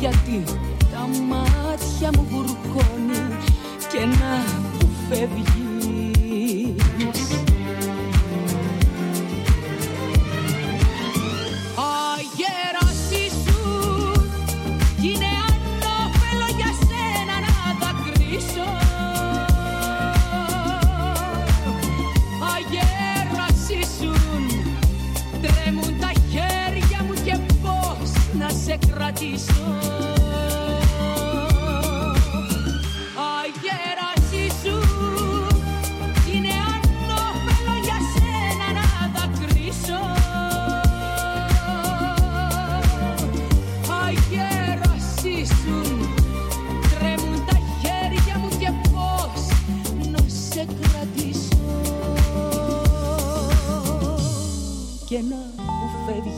γιατί τα μάτια μου βουρκώνει και να μου φεύγεις.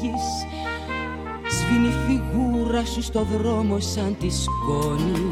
φύγεις. Σβήνει φιγούρα σου στο δρόμο σαν τη σκόνη.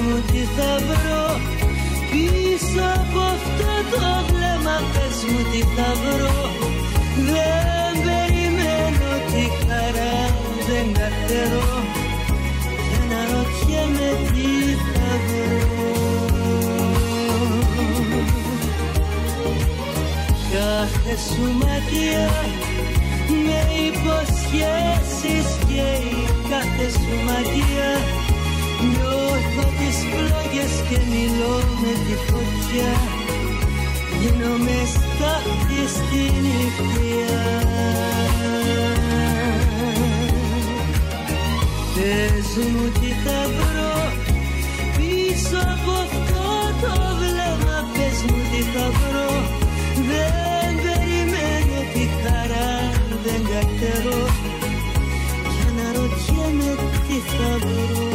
Μου τι θα βρω πίσω από αυτό το βλέμμα Πες μου τι θα βρω. Δεν περιμένω τη χαρά δεν καθερώ. Και να ρωτιέμαι τι θα βρω. Κάθε σου ματιά με υποσχέσεις και η κάθε σου ματιά Νιώθω τις φλόγες και μιλώ με τη φωτιά. Γίνομαι στάχτη στη νυχτιά. Πες μου τι θα βρω πίσω από αυτό το βλέμμα. Πες μου τι θα βρω. Δεν περιμένω τη χαρά δεν καρτερώ για να ρωτιέμαι τι θα βρω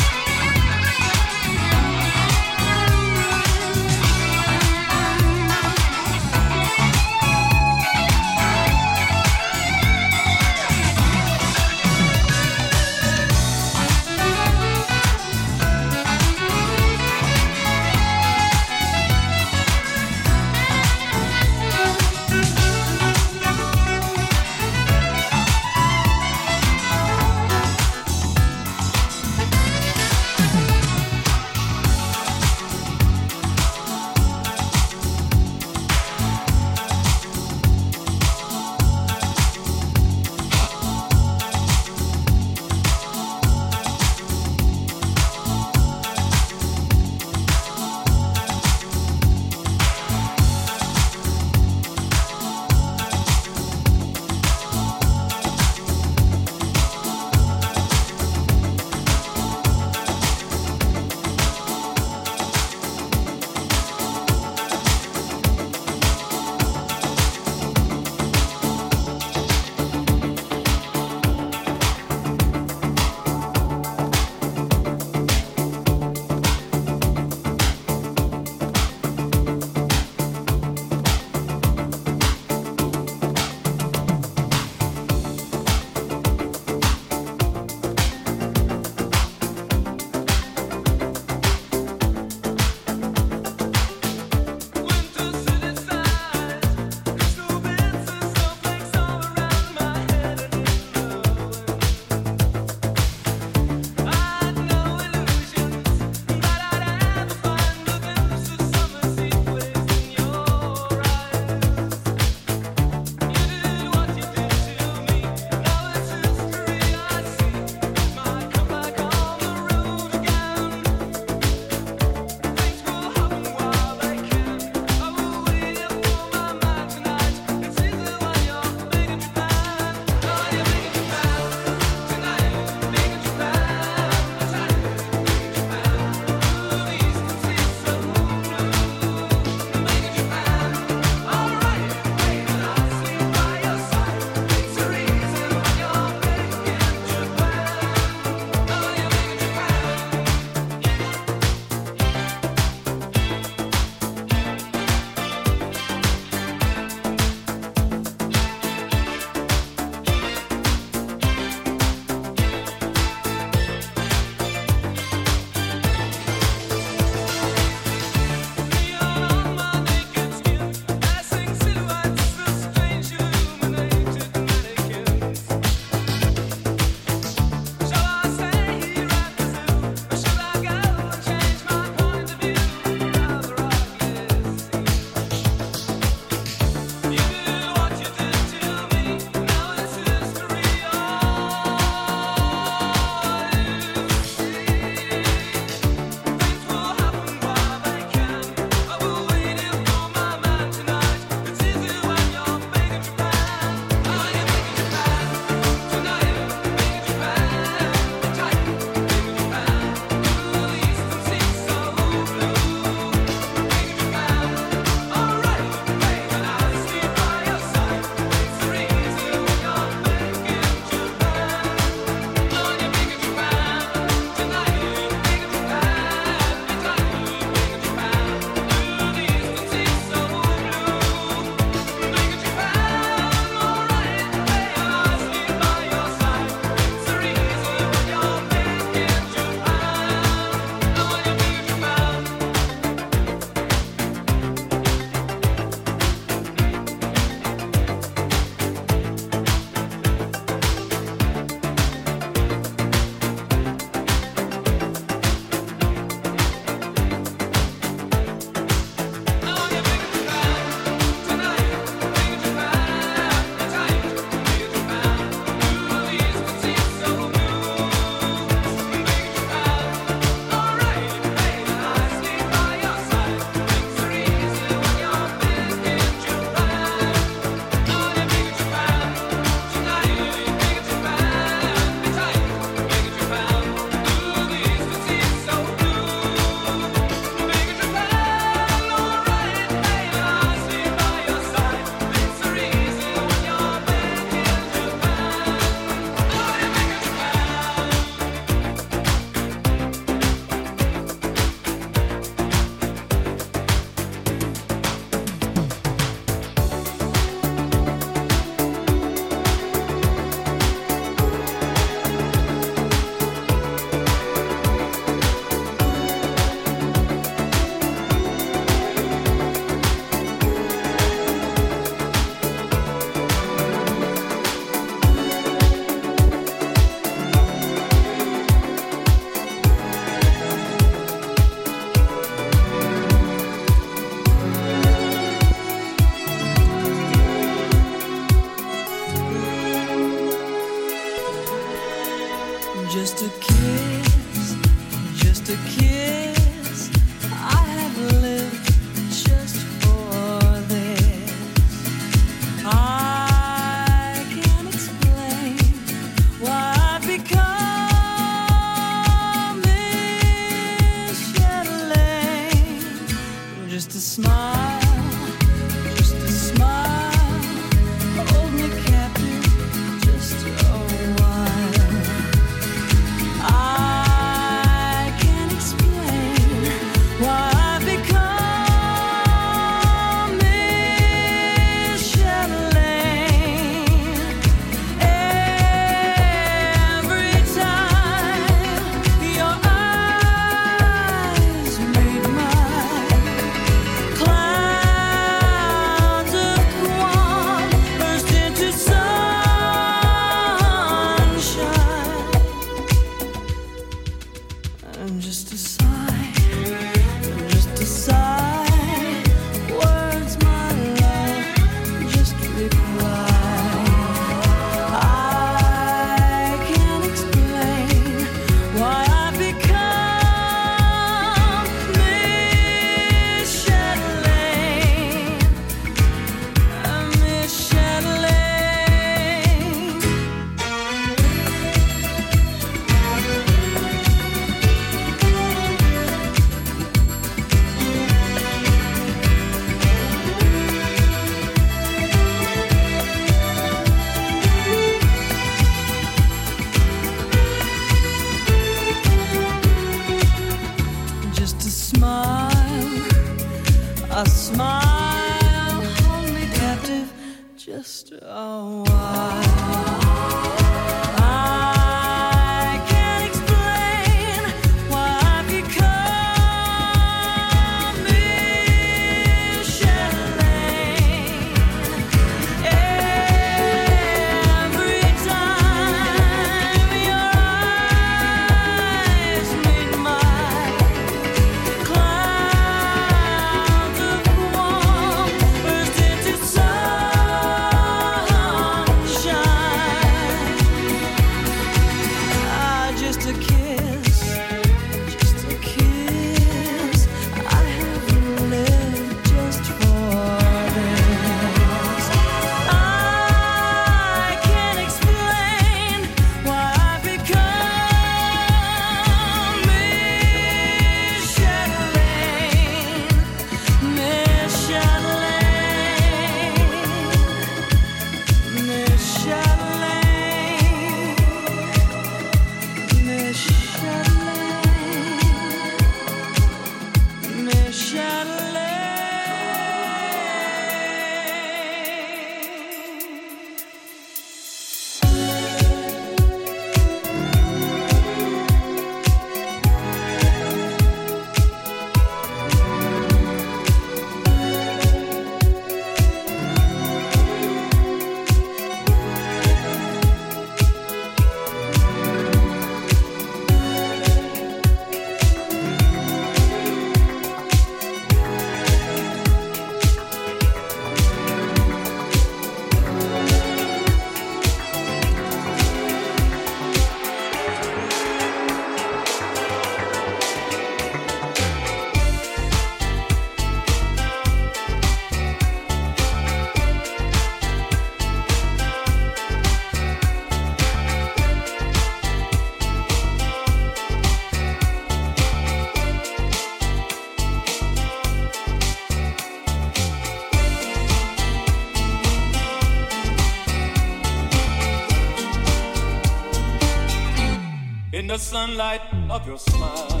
the sunlight of your smile,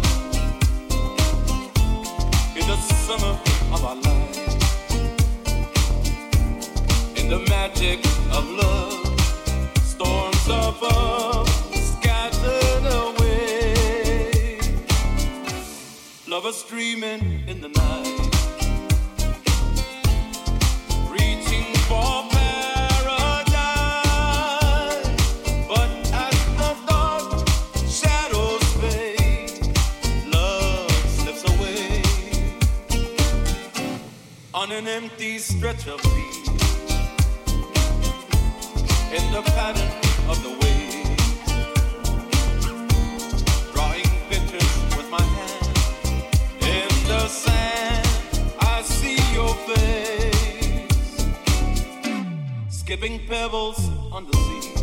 in the summer of our life, in the magic of love, storms above scattered away, lovers dreaming in the night. An empty stretch of beach in the pattern of the waves, drawing pictures with my hand. In the sand, I see your face. Skipping pebbles on the sea.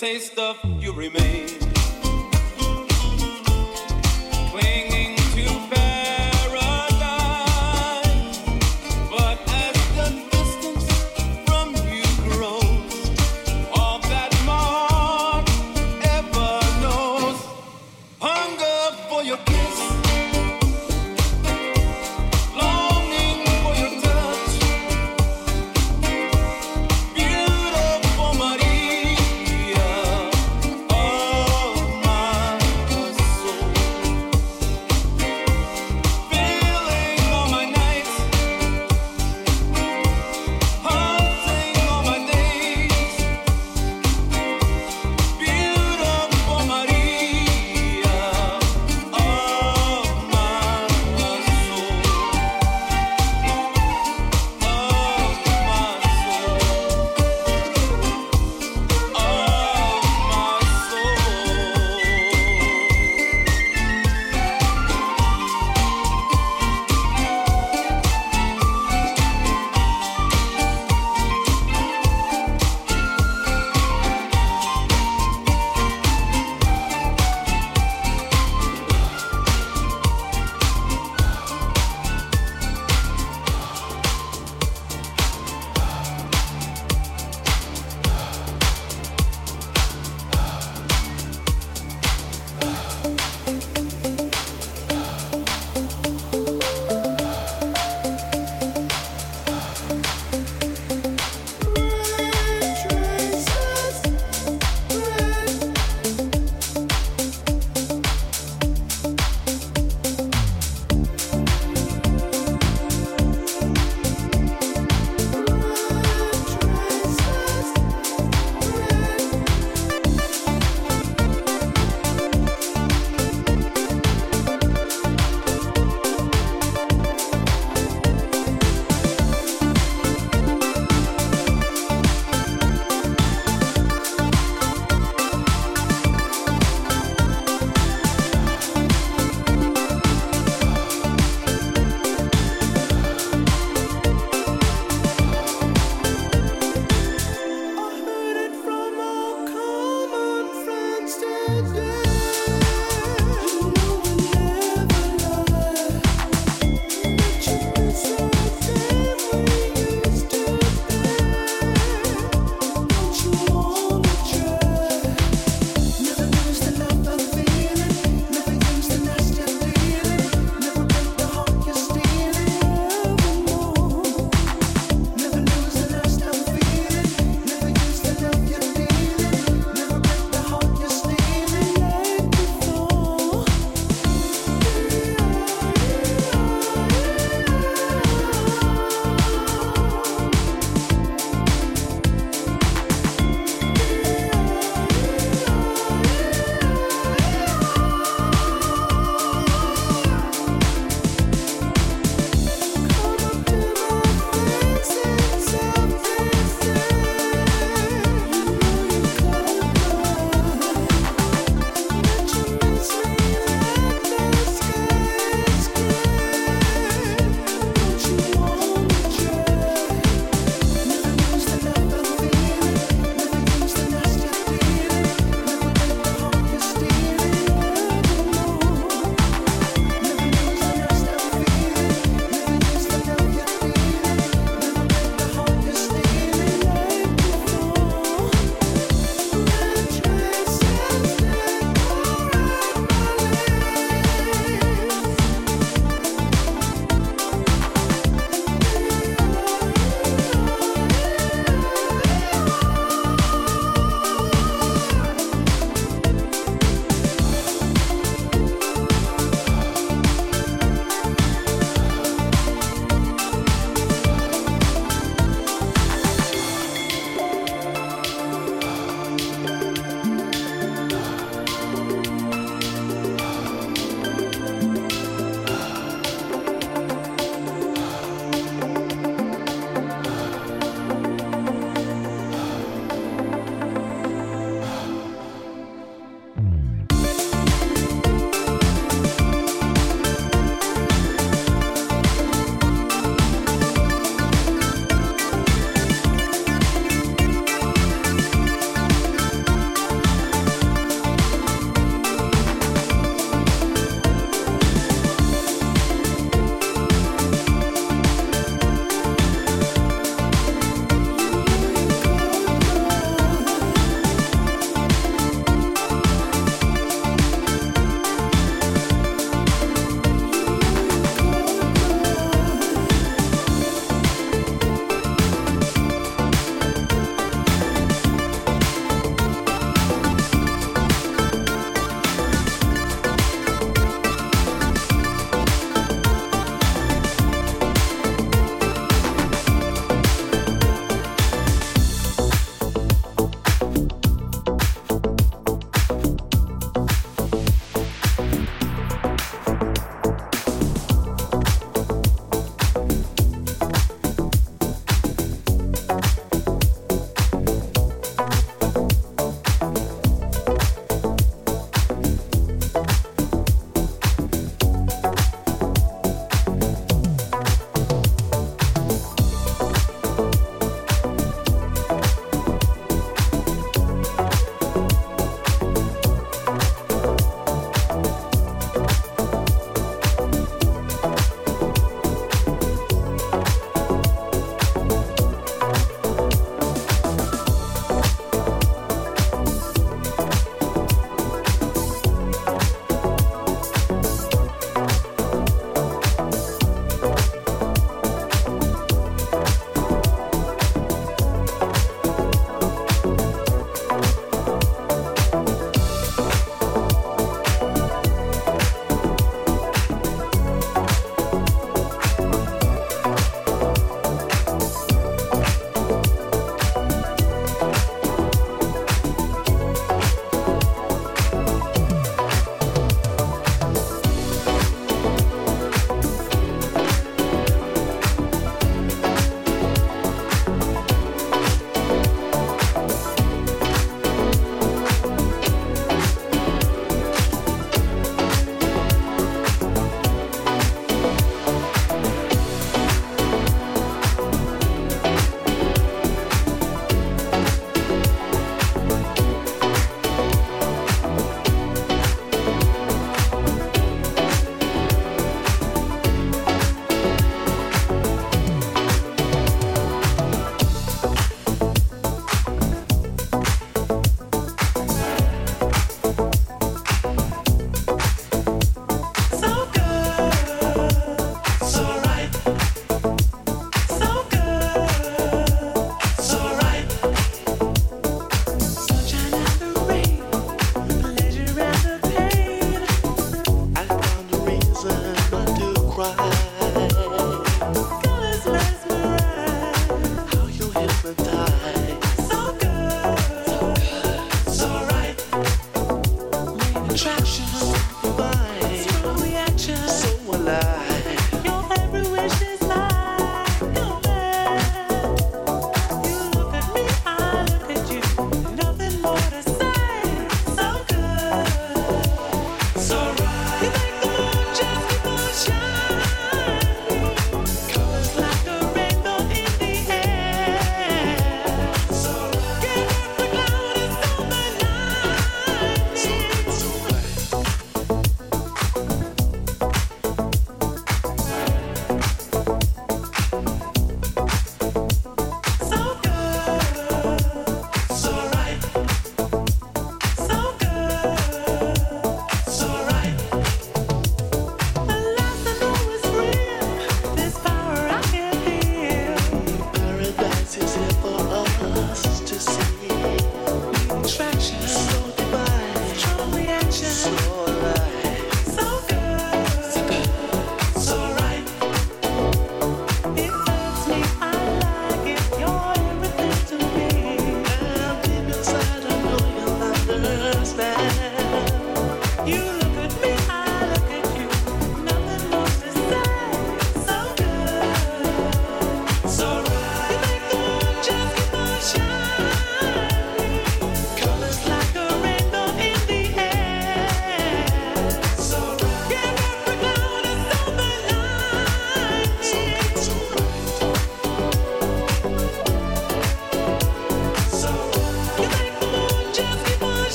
taste the